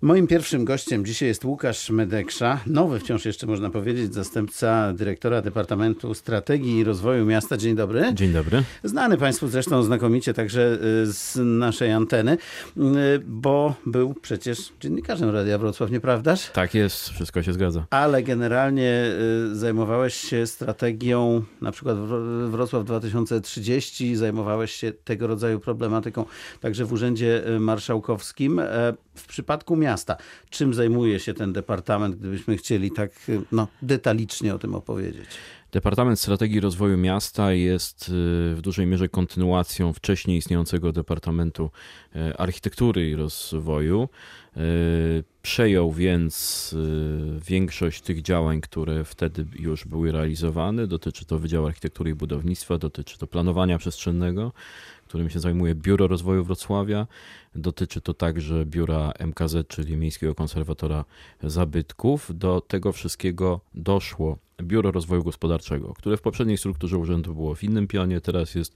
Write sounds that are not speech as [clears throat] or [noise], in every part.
Moim pierwszym gościem dzisiaj jest Łukasz Medeksza, nowy wciąż jeszcze można powiedzieć, zastępca dyrektora Departamentu Strategii i Rozwoju Miasta. Dzień dobry. Dzień dobry. Znany Państwu zresztą znakomicie także y, z naszej anteny, y, bo był przecież dziennikarzem Radia Wrocław, nieprawdaż? Tak jest, wszystko się zgadza. Ale generalnie y, zajmowałeś się strategią, na przykład Wrocław 2030, zajmowałeś się tego rodzaju problematyką także w Urzędzie Marszałkowskim. E, w przypadku miasta, czym zajmuje się ten departament, gdybyśmy chcieli tak no, detalicznie o tym opowiedzieć? Departament Strategii Rozwoju Miasta jest y, w dużej mierze kontynuacją wcześniej istniejącego Departamentu y, Architektury i Rozwoju. Y, przejął więc większość tych działań, które wtedy już były realizowane. Dotyczy to Wydziału Architektury i Budownictwa, dotyczy to planowania przestrzennego, którym się zajmuje Biuro Rozwoju Wrocławia. Dotyczy to także biura MKZ, czyli Miejskiego Konserwatora Zabytków. Do tego wszystkiego doszło Biuro Rozwoju Gospodarczego, które w poprzedniej strukturze urzędu było w innym pionie, teraz jest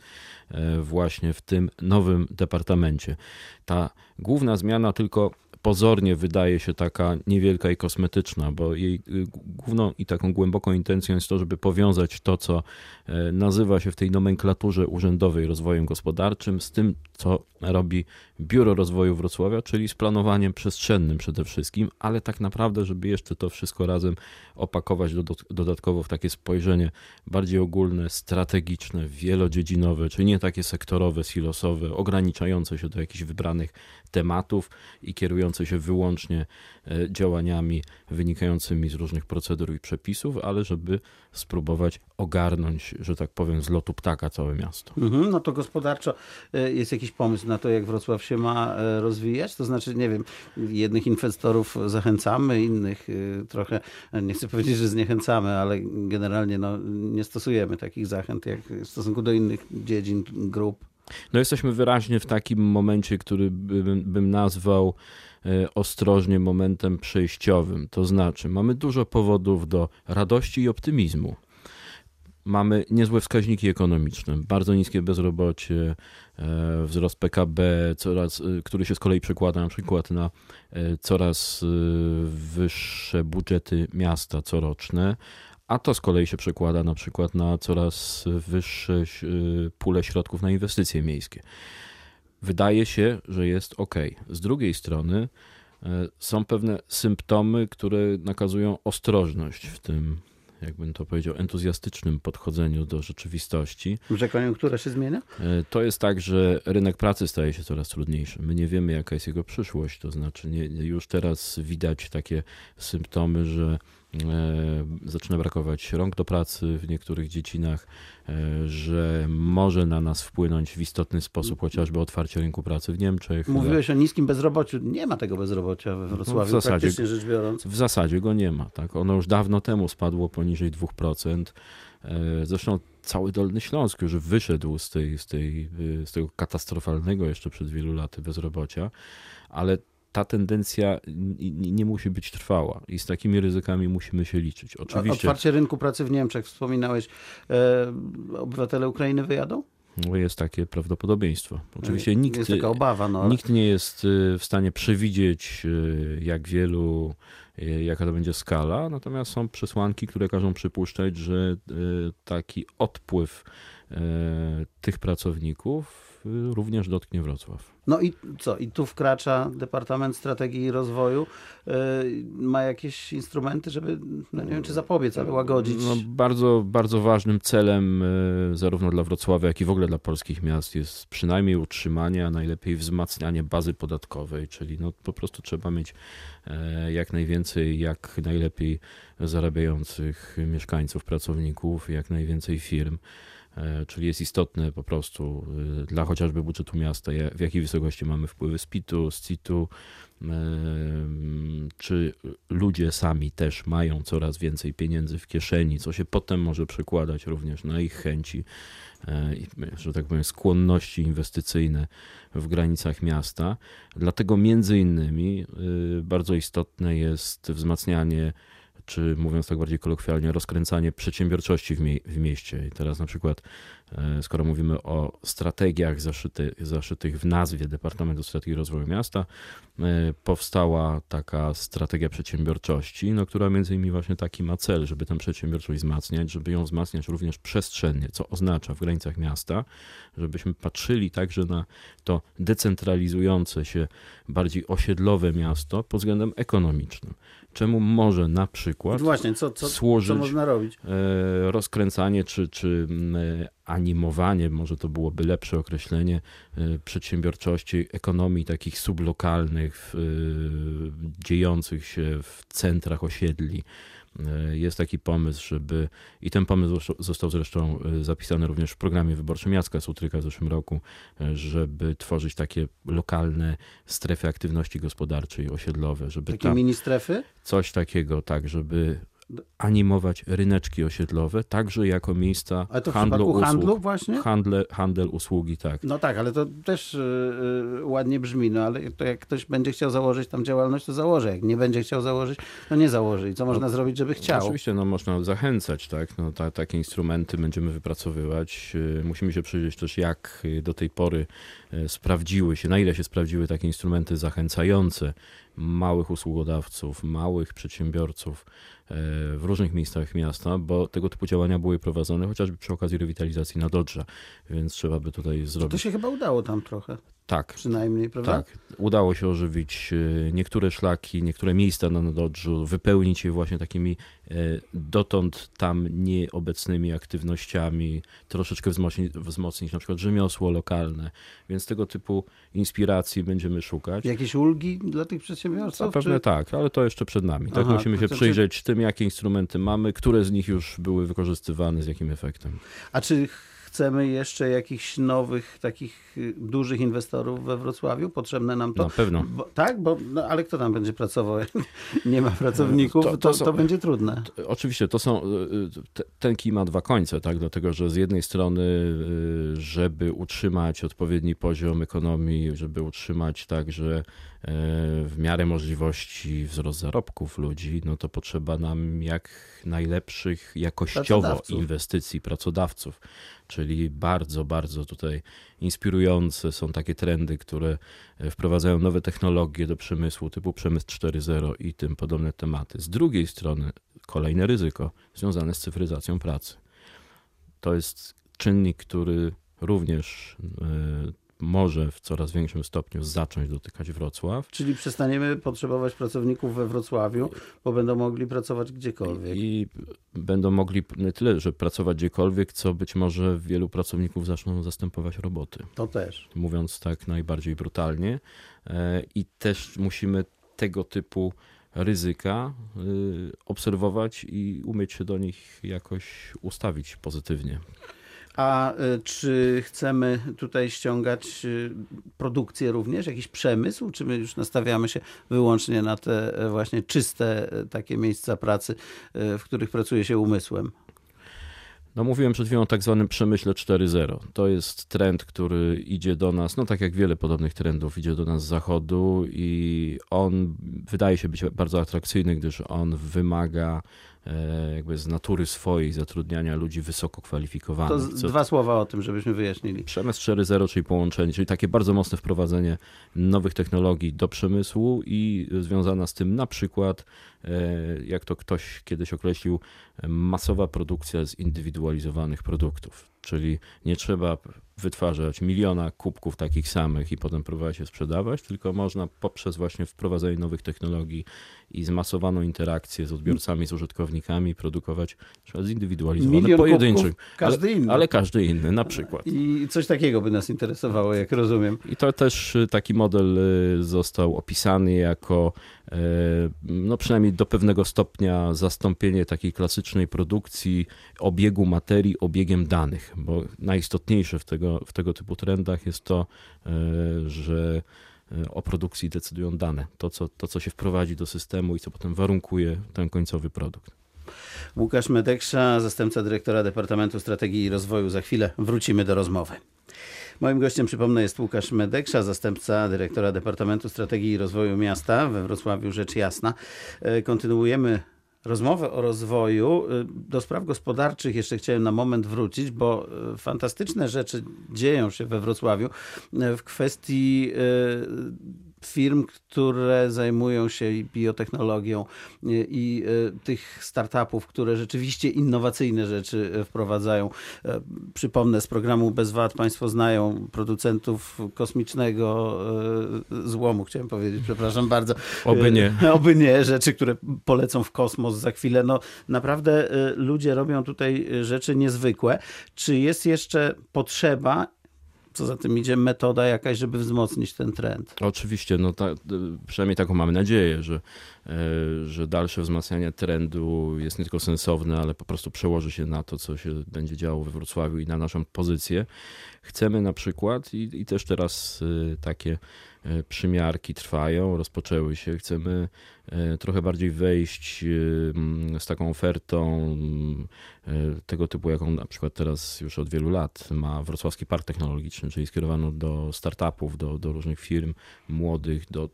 e, właśnie w tym nowym departamencie. Ta główna zmiana tylko pozornie wydaje się taka niewielka i kosmetyczna, bo jej y, główną i taką głęboką intencją jest to, żeby powiązać to, co e, nazywa się w tej nomenklaturze urzędowej rozwojem gospodarczym, z tym, co robi Biuro Rozwoju Wrocławia, czyli z planowaniem przestrzennym przede wszystkim, ale tak naprawdę, żeby jeszcze to wszystko razem opakować dodatkowo w takie spojrzenie bardziej ogólne, strategiczne, wielodziedzinowe, czyli nie takie sektorowe, silosowe, ograniczające się do jakichś wybranych tematów i kierujące się wyłącznie e, działaniami wynikającymi z różnych procedur i przepisów, ale żeby spróbować ogarnąć, że tak powiem, z lotu ptaka całe miasto. Mhm, no to gospodarczo e, jest jakiś pomysł na to, jak Wrocław się ma e, rozwijać? To znaczy, nie wiem, jednych inwestorów zachęcamy, innych trochę, nie chcę powiedzieć, że zniechęcamy, ale generalnie no, nie stosujemy takich zachęt jak w stosunku do innych dziedzin, grup. No jesteśmy wyraźnie w takim momencie, który bym, bym nazwał e, ostrożnie momentem przejściowym. To znaczy, mamy dużo powodów do radości i optymizmu. Mamy niezłe wskaźniki ekonomiczne, bardzo niskie bezrobocie, e, wzrost PKB, coraz, e, który się z kolei przekłada na przykład na coraz wyższe budżety miasta coroczne, a to z kolei się przekłada na przykład na coraz wyższe pule środków na inwestycje miejskie. Wydaje się, że jest ok. Z drugiej strony są pewne symptomy, które nakazują ostrożność w tym, jakbym to powiedział, entuzjastycznym podchodzeniu do rzeczywistości. Że koniunktura się zmienia? Y, to jest tak, że rynek pracy staje się coraz trudniejszy. My nie wiemy, jaka jest jego przyszłość. To znaczy, nie, już teraz widać takie symptomy, że E, zaczyna brakować rąk do pracy w niektórych dziedzinach, e, że może na nas wpłynąć w istotny sposób chociażby otwarcie rynku pracy w Niemczech. Mówiłeś o niskim bezrobociu. Nie ma tego bezrobocia we Wrocławiu, no w zasadzie, praktycznie rzecz biorąc. W zasadzie go nie ma. Tak? Ono już dawno temu spadło poniżej 2%. E, zresztą cały Dolny Śląsk już wyszedł z, tej, z, tej, z tego katastrofalnego jeszcze przed wielu laty bezrobocia, ale ta tendencja nie musi być trwała i z takimi ryzykami musimy się liczyć. Oczywiście. Otwarcie rynku pracy w Niemczech, wspominałeś, e, obywatele Ukrainy wyjadą? No jest takie prawdopodobieństwo. Oczywiście nikt, jest taka obawa, no, ale... nikt nie jest e, w stanie przewidzieć, e, jak wielu, e, jaka to będzie skala, natomiast są przesłanki, które każą przypuszczać, że taki odpływ tych pracowników również dotknie Wrocław. No i co? I tu wkracza Departament Strategii i Rozwoju. Yy, ma jakieś instrumenty, żeby, no nie wiem czy zapobiec, ale łagodzić. No, bardzo, bardzo ważnym celem yy, zarówno dla Wrocławia, jak i w ogóle dla polskich miast jest przynajmniej utrzymanie, a najlepiej wzmacnianie bazy podatkowej, czyli no, po prostu trzeba mieć yy, jak najwięcej, jak najlepiej zarabiających mieszkańców, pracowników, jak najwięcej firm. E, czyli jest istotne po prostu e, dla chociażby budżetu miasta, w jakiej wysokości mamy wpływy z PIT-u, z CIT-u, e, czy ludzie sami też mają coraz więcej pieniędzy w kieszeni, co się potem może przekładać również na ich chęci, że tak powiem, skłonności inwestycyjne w granicach miasta. Dlatego między innymi bardzo istotne jest wzmacnianie czy mówiąc tak bardziej kolokwialnie, rozkręcanie przedsiębiorczości w, mie w mieście. I teraz na przykład, e, skoro mówimy o strategiach zaszyty, zaszytych w nazwie Departamentu Strategii Rozwoju Miasta, e, powstała taka strategia przedsiębiorczości, no, która między innymi właśnie taki ma cel, żeby tę przedsiębiorczość wzmacniać, żeby ją wzmacniać również przestrzennie, co oznacza w granicach miasta, żebyśmy patrzyli także na to decentralizujące się, bardziej osiedlowe miasto pod względem ekonomicznym czemu może na przykład Właśnie, co, co, służyć co można robić? E, rozkręcanie czy, czy e, animowanie, może to byłoby lepsze określenie, e, przedsiębiorczości, ekonomii takich sublokalnych, dziejących się w centrach osiedli. E, jest taki pomysł, żeby, i ten pomysł został zresztą e, zapisany również w programie wyborczym Jacka Sutryka w zeszłym roku, e, żeby tworzyć takie lokalne strefy aktywności gospodarczej, osiedlowe. Żeby takie mini strefy? Coś takiego, tak, żeby animować ryneczki osiedlowe, także jako miejsca ale to handlu, usług. handlu właśnie? Handle, handel, usługi, tak. No tak, ale to też yy, ładnie brzmi, no ale to jak ktoś będzie chciał założyć tam działalność, to założy. Jak nie będzie chciał założyć, to nie założy. I co można no, zrobić, żeby chciał? Oczywiście, no można zachęcać, tak. No, ta, takie instrumenty będziemy wypracowywać. Yy, musimy się przyjrzeć też, jak do tej pory yy, sprawdziły się, na ile się sprawdziły takie instrumenty zachęcające małych usługodawców, małych przedsiębiorców e, w różnych miejscach miasta, bo tego typu działania były prowadzone chociażby przy okazji rewitalizacji Nadodrza, więc trzeba by tutaj zrobić. To się chyba udało tam trochę. Tak. Przynajmniej, prawda? Tak. Udało się ożywić e, niektóre szlaki, niektóre miejsca na Nadodrzu, wypełnić je właśnie takimi e, dotąd tam nieobecnymi aktywnościami, troszeczkę wzmocnić, wzmocnić na przykład rzemiosło lokalne, więc tego typu inspiracji będziemy szukać. Jakieś ulgi dla tych przedsiębiorców? Zapewne czy... tak, ale to jeszcze przed nami. Tak, Aha, musimy się znaczy... przyjrzeć tym, jakie instrumenty mamy, które z nich już były wykorzystywane, z jakim efektem. A czy chcemy jeszcze jakichś nowych, takich y, dużych inwestorów we Wrocławiu? Potrzebne nam to? Na pewno. Bo, tak, bo, no, ale kto tam będzie pracował? [laughs] nie ma pracowników, to, to, to, są, to będzie trudne. oczywiście, to są, y, y, ten kij ma dwa końce, tak? dlatego że z jednej strony, żeby utrzymać odpowiedni poziom ekonomii, żeby utrzymać także w miarę możliwości wzrost zarobków ludzi, no to potrzeba nam jak najlepszych jakościowo inwestycji pracodawców. Czyli bardzo, bardzo tutaj inspirujące są takie trendy, które wprowadzają nowe technologie do przemysłu typu przemysł 4.0 i tym podobne tematy. Z drugiej strony kolejne ryzyko związane z cyfryzacją pracy. To jest czynnik, który również e, może w coraz większym stopniu zacząć dotykać Wrocław. Czyli przestaniemy potrzebować pracowników we Wrocławiu, bo będą mogli pracować gdziekolwiek. I będą mogli nie tyle, że pracować gdziekolwiek, co być może wielu pracowników zaczną zastępować roboty. To też. Mówiąc tak najbardziej brutalnie. E, I też musimy tego typu ryzyka y, obserwować i umieć się do nich jakoś ustawić pozytywnie. A y, czy chcemy tutaj ściągać y, produkcję również, jakiś przemysł, czy my już nastawiamy się wyłącznie na te e, właśnie czyste e, takie miejsca pracy, e, w których pracuje się umysłem? No mówiłem przed chwilą o tak zwanym przemyśle 4.0. To jest trend, który idzie do nas, no tak jak wiele podobnych trendów, idzie do nas z zachodu i on wydaje się być bardzo atrakcyjny, gdyż on wymaga jakby z natury swojej zatrudniania ludzi wysoko kwalifikowanych. To dwa słowa o tym, żebyśmy wyjaśnili. Przemysł 4.0, czyli połączenie, czyli takie bardzo mocne wprowadzenie nowych technologii do przemysłu i związana z tym na przykład, e, jak to ktoś kiedyś określił, masowa produkcja zindywidualizowanych produktów. Czyli nie trzeba wytwarzać miliona kubków takich samych i potem próbować je sprzedawać, tylko można poprzez właśnie wprowadzenie nowych technologii i zmasowaną interakcję z odbiorcami, z użytkownikami produkować zindywidualizowane, pojedynczych. Każdy ale, inny. Ale każdy inny, na przykład. I coś takiego by nas interesowało, jak rozumiem. I to też y, taki model y, został opisany jako y, no przynajmniej do pewnego stopnia zastąpienie takiej klasycznej produkcji obiegu materii obiegiem danych, bo najistotniejsze w tego, w tego typu trendach jest to, że E, o produkcji decydują dane. To co, to, co się wprowadzi do systemu i co potem warunkuje ten końcowy produkt. Łukasz Medeksza, zastępca dyrektora Departamentu Strategii i Rozwoju. Za chwilę wrócimy do rozmowy. Moim gościem, przypomnę, jest Łukasz Medeksza, zastępca dyrektora Departamentu Strategii i Rozwoju Miasta we Wrocławiu, rzecz jasna. E, kontynuujemy rozmowę o rozwoju, do spraw gospodarczych jeszcze chciałem na moment wrócić, bo fantastyczne rzeczy dzieją się we Wrocławiu w kwestii firm, które zajmują się biotechnologią i e, tych startupów, które rzeczywiście innowacyjne rzeczy e, wprowadzają. E, przypomnę z programu Bez Wad, Państwo znają producentów kosmicznego złomu, chciałem powiedzieć, przepraszam bardzo. [laughs] Oby nie. Oby nie, rzeczy, które polecą w kosmos za chwilę. No naprawdę ludzie robią tutaj rzeczy niezwykłe. Czy jest jeszcze potrzeba co za tym idzie, metoda jakaś, żeby wzmocnić ten trend. Oczywiście, no ta, przynajmniej taką mamy nadzieję, że, że dalsze wzmacnianie trendu jest nie tylko sensowne, ale po prostu przełoży się na to, co się będzie działo we Wrocławiu i na naszą pozycję. Chcemy na przykład, i, i też teraz e, takie E, przymiarki trwają, rozpoczęły się. Chcemy e, trochę bardziej wejść e, z taką ofertą tego typu, jaką na przykład teraz już od wielu lat ma Wrocławski Park Technologiczny, czyli skierowaną do startupów, do, do różnych firm młodych, do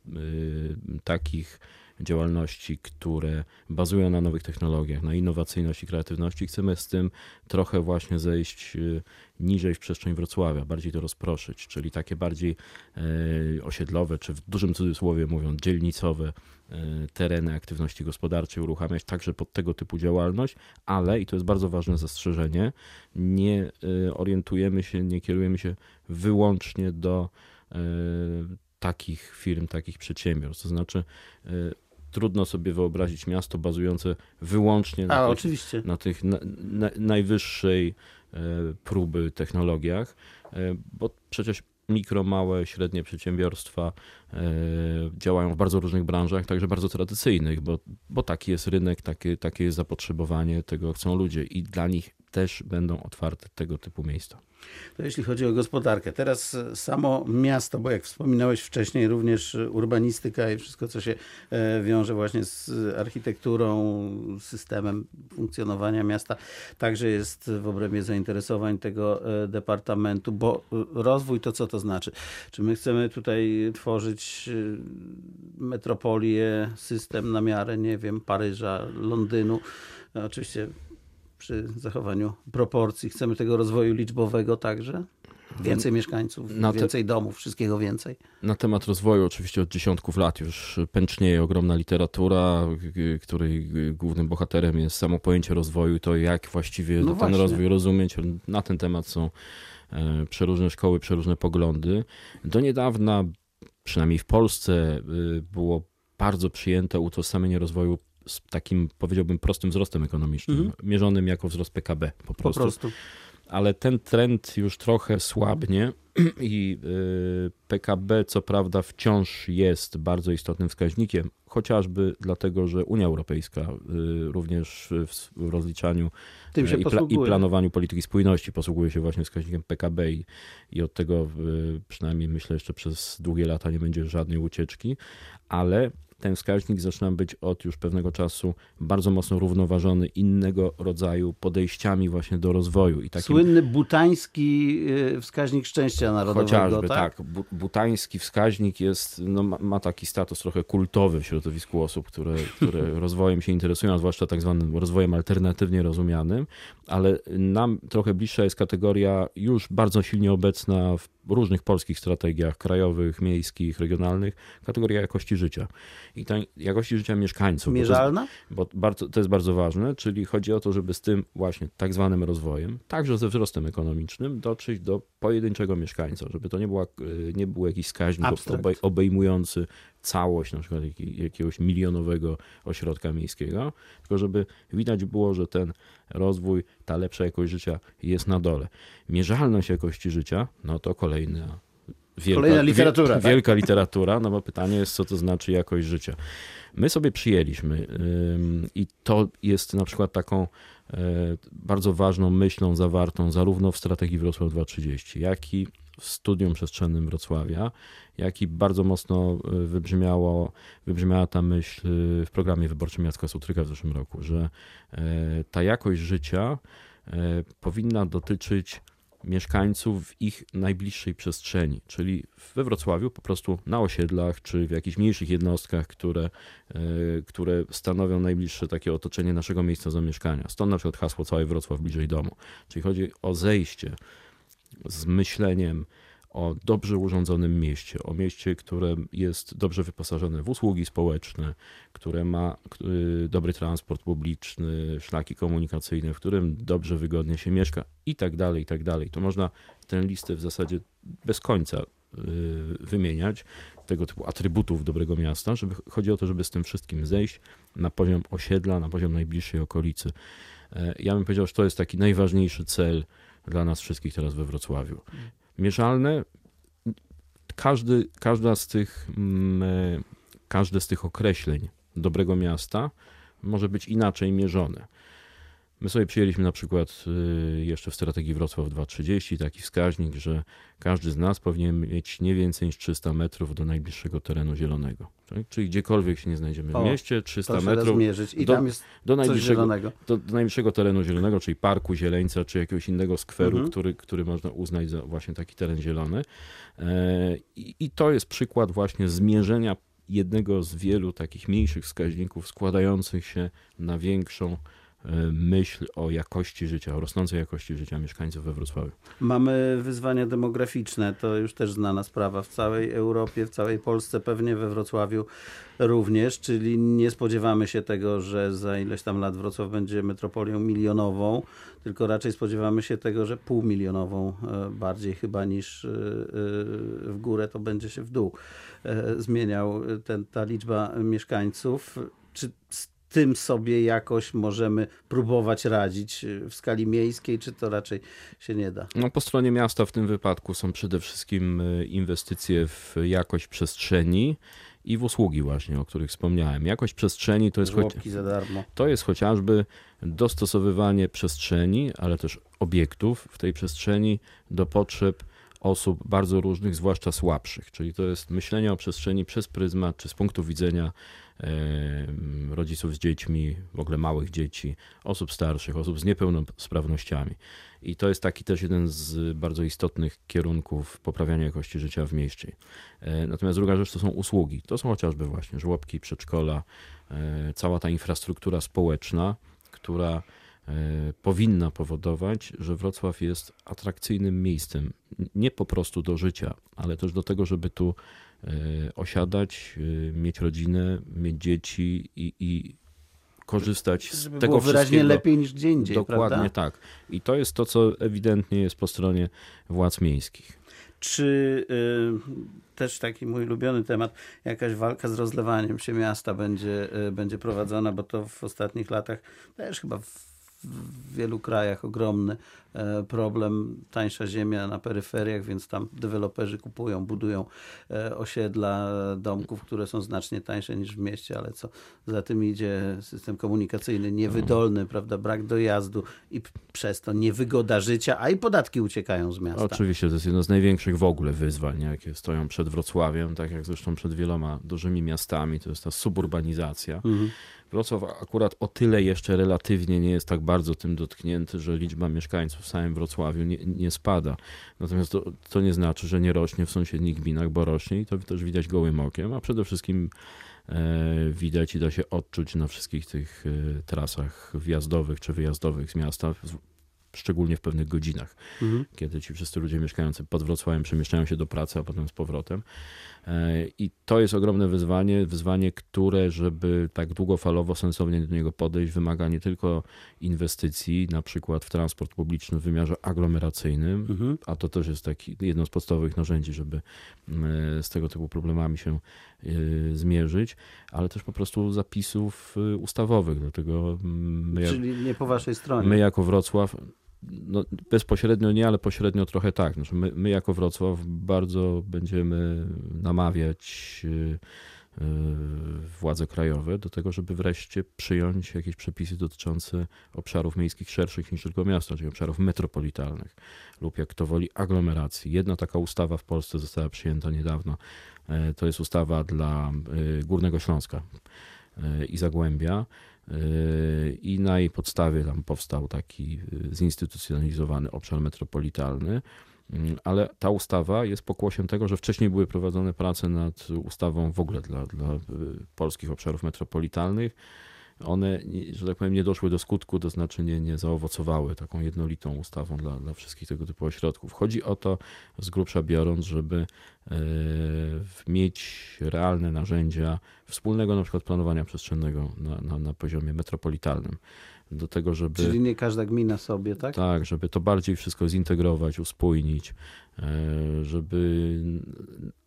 takich działalności, które bazują na nowych technologiach, na innowacyjności, kreatywności. Chcemy z tym trochę właśnie zejść y, niżej w przestrzeń Wrocławia, bardziej to rozproszyć, czyli takie bardziej e, osiedlowe, czy w dużym cudzysłowie mówiąc, dzielnicowe e, tereny aktywności gospodarczej uruchamiać także pod tego typu działalność, ale, i to jest bardzo ważne zastrzeżenie, nie e, orientujemy się, nie kierujemy się wyłącznie do takich firm, takich przedsiębiorstw. To znaczy, trudno sobie wyobrazić miasto bazujące wyłącznie na A, tych, na tych na, na, najwyższej e, próby technologiach, e, bo przecież mikro, małe, średnie przedsiębiorstwa e, działają w bardzo różnych branżach, także bardzo tradycyjnych, bo, bo taki jest rynek, takie, takie jest zapotrzebowanie, tego chcą ludzie i dla nich też będą otwarte tego typu miejsca. To jeśli chodzi o gospodarkę. Teraz samo miasto, bo jak wspominałeś wcześniej, również urbanistyka i wszystko, co się e, wiąże właśnie z architekturą, systemem funkcjonowania miasta, także jest w obrębie zainteresowań tego e, departamentu, bo rozwój to co to znaczy? Czy my chcemy tutaj tworzyć e, metropolię, system na miarę, nie wiem, Paryża, Londynu? Oczywiście przy zachowaniu proporcji. Chcemy tego rozwoju liczbowego także. Więcej mieszkańców, te... więcej domów, wszystkiego więcej. Na temat rozwoju oczywiście od dziesiątków lat już pęcznieje ogromna literatura, której głównym bohaterem jest samo pojęcie rozwoju, to jak właściwie no ten właśnie. rozwój rozumieć. Na ten temat są e, przeróżne szkoły, przeróżne poglądy. Do niedawna, przynajmniej w Polsce, y, było bardzo przyjęte utożsamienie rozwoju z takim, powiedziałbym, prostym wzrostem ekonomicznym, mhm. mierzonym jako wzrost PKB po prostu. Po prostu. Ale ten trend już trochę słabnie [clears throat] i y, PKB co prawda wciąż jest bardzo istotnym wskaźnikiem, chociażby dlatego, że Unia Europejska y, również w rozliczaniu y, i, pla i, planowaniu polityki spójności posługuje się właśnie wskaźnikiem PKB i, i od tego przynajmniej myślę jeszcze przez długie lata nie będzie żadnej ucieczki, ale ten wskaźnik zaczyna być od już pewnego czasu bardzo mocno równoważony innego rodzaju podejściami właśnie do rozwoju. I takim... Słynny butański y, wskaźnik szczęścia narodowego. Chociażby, tak. tak. Butański wskaźnik jest, no, ma, taki status trochę kultowy w środowisku osób, które, które [laughs] rozwojem się interesują, zwłaszcza tak zwanym rozwojem alternatywnie rozumianym, ale nam trochę bliższa jest kategoria już bardzo silnie obecna w różnych polskich strategiach krajowych, miejskich, regionalnych, kategoria jakości życia. I ta jakości życia mieszkańców. Mierzalna? Bo to, jest, bo bardzo, to jest bardzo ważne, czyli chodzi o to, żeby z tym właśnie tak zwanym rozwojem, także ze wzrostem ekonomicznym, dotrzeć do pojedynczego mieszkańca, żeby to nie, była, nie był jakiś wskaźnik obejmujący całość na przykład jakiegoś milionowego ośrodka miejskiego, tylko żeby widać było, że ten rozwój, ta lepsza jakość życia jest na dole. Mierzalność jakości życia, no to kolejna wielka, Kolejna literatura. tak? Wielka literatura, no bo pytanie jest, co to znaczy jakość życia. My sobie przyjęliśmy i to jest na przykład taką e, bardzo ważną myślą zawartą zarówno w strategii Wrocław 2030, jak i w studium przestrzennym Wrocławia, jak i bardzo mocno e, wybrzmiało, wybrzmiała ta myśl w programie wyborczym Jacka Sutryka w zeszłym roku, że e, ta jakość życia powinna dotyczyć mieszkańców w ich najbliższej przestrzeni, czyli we Wrocławiu po prostu na osiedlach czy w jakichś mniejszych jednostkach, które, które stanowią najbliższe takie otoczenie naszego miejsca zamieszkania. Stąd na przykład hasło cały Wrocław bliżej domu. Czyli chodzi o zejście z myśleniem o dobrze urządzonym mieście, o mieście, które jest dobrze wyposażone w usługi społeczne, które ma y, dobry transport publiczny, szlaki komunikacyjne, w którym dobrze, wygodnie się mieszka i tak dalej, i tak dalej. To można tę listę w zasadzie bez końca y, wymieniać, tego typu atrybutów dobrego miasta, żeby chodzi o to, żeby z tym wszystkim zejść na poziom osiedla, na poziom najbliższej okolicy. E, ja bym powiedział, że to jest taki najważniejszy cel dla nas wszystkich teraz we Wrocławiu mierzalne. Każdy, każda z tych, mm, e, każde z tych określeń dobrego miasta może być inaczej mierzone. My sobie przyjęliśmy na przykład y, jeszcze w strategii Wrocław 230 taki wskaźnik, że każdy z nas powinien mieć nie więcej niż 300 metrów do najbliższego terenu zielonego. Tak? Czyli gdziekolwiek się nie znajdziemy w mieście, 300 metrów I do, do, najbliższego, do, do, najbliższego terenu zielonego, czyli parku, zieleńca, czy jakiegoś innego skweru, mhm. który, który można uznać za właśnie taki teren zielony. E, I, I to jest przykład właśnie zmierzenia jednego z wielu takich mniejszych wskaźników składających się na większą myśl o jakości życia, o rosnącej jakości życia mieszkańców we Wrocławiu. Mamy wyzwania demograficzne, to już też znana sprawa w całej Europie, w całej Polsce, pewnie we Wrocławiu również, czyli nie spodziewamy się tego, że za ileś tam lat Wrocław będzie metropolią milionową, tylko raczej spodziewamy się tego, że półmilionową e, bardziej chyba niż e, e, w górę, to będzie się w dół zmieniał ten, ta liczba mieszkańców. Czy tym sobie jakoś możemy próbować radzić y, w skali miejskiej, czy to raczej się nie da? No, po stronie miasta w tym wypadku są przede wszystkim y, inwestycje w jakość przestrzeni i w usługi właśnie, o których wspomniałem. Jakość przestrzeni to jest, darmo. to jest chociażby dostosowywanie przestrzeni, ale też obiektów w tej przestrzeni do potrzeb osób bardzo różnych, zwłaszcza słabszych. Czyli to jest myślenie o przestrzeni przez pryzmat, czy z punktu widzenia rodziców z dziećmi, w ogóle małych dzieci, osób starszych, osób z niepełnosprawnościami. I to jest taki też jeden z bardzo istotnych kierunków poprawiania jakości życia w mieście. E, natomiast druga rzecz to są usługi. To są chociażby właśnie żłobki, przedszkola, e, cała ta infrastruktura społeczna, która e, powinna powodować, że Wrocław jest atrakcyjnym miejscem nie po prostu do życia, ale też do tego, żeby tu osiadać, e, mieć rodzinę, mieć dzieci i, i korzystać z Żeby tego było wyraźnie lepiej niż gdzie indziej. Dokładnie prawda? tak. I to jest to, co ewidentnie jest po stronie władz miejskich. Czy y, też taki mój ulubiony temat, jakaś walka z rozlewaniem się miasta będzie, y, będzie prowadzona, bo to w ostatnich latach też chyba w w wielu krajach ogromny e, problem. Tańsza ziemia na peryferiach, więc tam deweloperzy kupują, budują e, osiedla domków, które są znacznie tańsze niż w mieście, ale co za tym idzie system komunikacyjny niewydolny, prawda, brak dojazdu i przez to niewygoda życia, a i podatki uciekają z miasta. Oczywiście, to jest jedno z największych w ogóle wyzwań, jakie stoją przed Wrocławiem, tak jak zresztą przed wieloma dużymi miastami, to jest ta suburbanizacja. Mhm. Wrocław akurat o tyle jeszcze relatywnie nie jest tak bardzo tym dotknięty, że liczba mieszkańców w samym Wrocławiu nie, nie spada. Natomiast to, to, nie znaczy, że nie rośnie w sąsiednich gminach, bo rośnie i to też widać gołym okiem, a przede wszystkim e, widać i da się odczuć na wszystkich tych e, trasach wjazdowych czy wyjazdowych z miasta, szczególnie w pewnych godzinach, mhm. kiedy ci wszyscy ludzie mieszkający pod Wrocławiem przemieszczają się do pracy, a potem z powrotem. E, I to jest ogromne wyzwanie, wyzwanie, które, żeby tak długofalowo, sensownie do niego podejść, wymaga nie tylko inwestycji, na przykład w transport publiczny w wymiarze aglomeracyjnym, mhm. a to też jest taki jedno z podstawowych narzędzi, żeby e, z tego typu problemami się e, zmierzyć, ale też po prostu zapisów ustawowych. Dlatego my, Czyli nie po waszej stronie. My jako Wrocław no, bezpośrednio nie, ale pośrednio trochę tak. Znaczy my, my jako Wrocław bardzo będziemy namawiać y, y, władze krajowe do tego, żeby wreszcie przyjąć jakieś przepisy dotyczące obszarów miejskich szerszych niż tylko miasta, czyli obszarów metropolitalnych lub jak to woli aglomeracji. Jedna taka ustawa w Polsce została przyjęta niedawno. E, to jest ustawa dla y, Górnego Śląska i Zagłębia i na jej podstawie tam powstał taki zinstytucjonalizowany obszar metropolitalny. Mm, ale ta ustawa jest pokłosiem tego, że wcześniej były prowadzone prace nad ustawą w ogóle dla, dla polskich obszarów metropolitalnych one, że tak powiem, nie doszły do skutku, to znaczy nie, nie zaowocowały taką jednolitą ustawą dla, dla wszystkich tego typu ośrodków. Chodzi o to, z grubsza biorąc, żeby e, mieć realne narzędzia wspólnego na przykład planowania przestrzennego na, na, na poziomie metropolitalnym. Do tego, żeby. Czyli nie każda gmina sobie, tak? Tak, żeby to bardziej wszystko zintegrować, uspójnić, e, żeby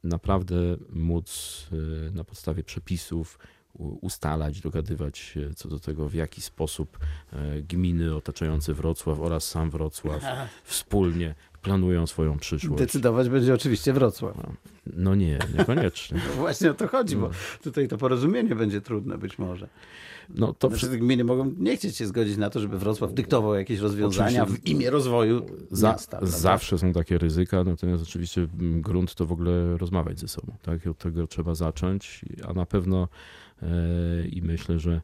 naprawdę móc e, na podstawie przepisów ustalać, dogadywać się co do tego, w jaki sposób e, gminy otaczające Wrocław oraz sam Wrocław [laughs] wspólnie planują swoją przyszłość. Decydować będzie oczywiście Wrocław. No, no nie, niekoniecznie. [laughs] właśnie o to chodzi, bo no. tutaj to porozumienie będzie trudne być może. No to znaczy, gminy mogą nie chcieć się zgodzić na to, żeby Wrocław dyktował jakieś rozwiązania oczywiście, w imię rozwoju za, miasta. Zawsze są takie ryzyka, natomiast oczywiście grunt to w ogóle rozmawiać ze sobą. Tak? Od tego trzeba zacząć, a na pewno i myślę, że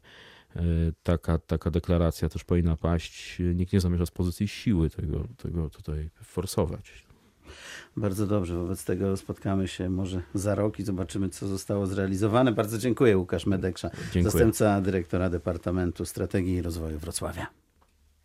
e, taka, taka deklaracja też powinna paść. Nikt nie zamierza z pozycji siły tego, tego tutaj forsować. Bardzo dobrze. Wobec tego spotkamy się może za rok i zobaczymy, co zostało zrealizowane. Bardzo dziękuję. Łukasz Medeksza, dziękuję. zastępca dyrektora Departamentu Strategii i Rozwoju Wrocławia.